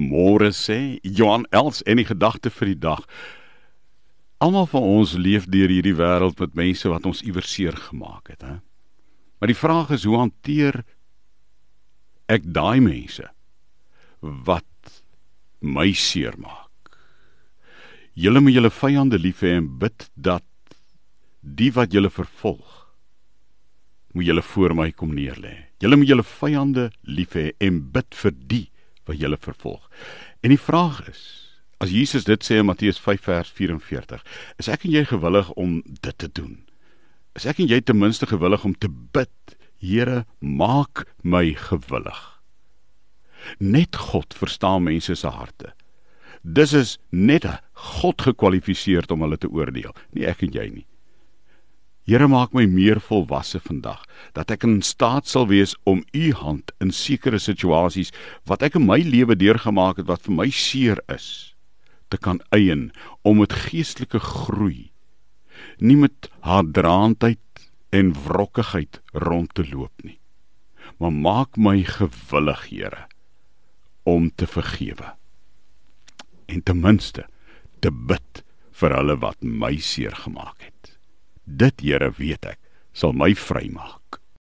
Môre sê Johan Els en die gedagte vir die dag. Almal van ons leef deur hierdie wêreld met mense wat ons iewers seer gemaak het, hè. Maar die vraag is hoe hanteer ek daai mense wat my seer maak? Julle moet julle vyande lief hê en bid dat die wat julle vervolg moet julle voor my kom neerlê. Julle moet julle vyande lief hê en bid vir die wat julle vervolg. En die vraag is, as Jesus dit sê in Matteus 5 vers 44, is ek en jy gewillig om dit te doen? Is ek en jy ten minste gewillig om te bid, Here, maak my gewillig? Net God verstaan mense se harte. Dis is net God gekwalifiseer om hulle te oordeel, nie ek en jy nie. Here maak my meer volwasse vandag dat ek in staat sal wees om u hand in sekere situasies wat ek in my lewe deurgemaak het wat vir my seer is te kan eien om met geestelike groei nie met haardraandheid en wrokkigheid rond te loop nie. Maar maak my gewillig Here om te vergewe en ten minste te bid vir hulle wat my seer gemaak het Dit Here weet ek sal my vrymaak.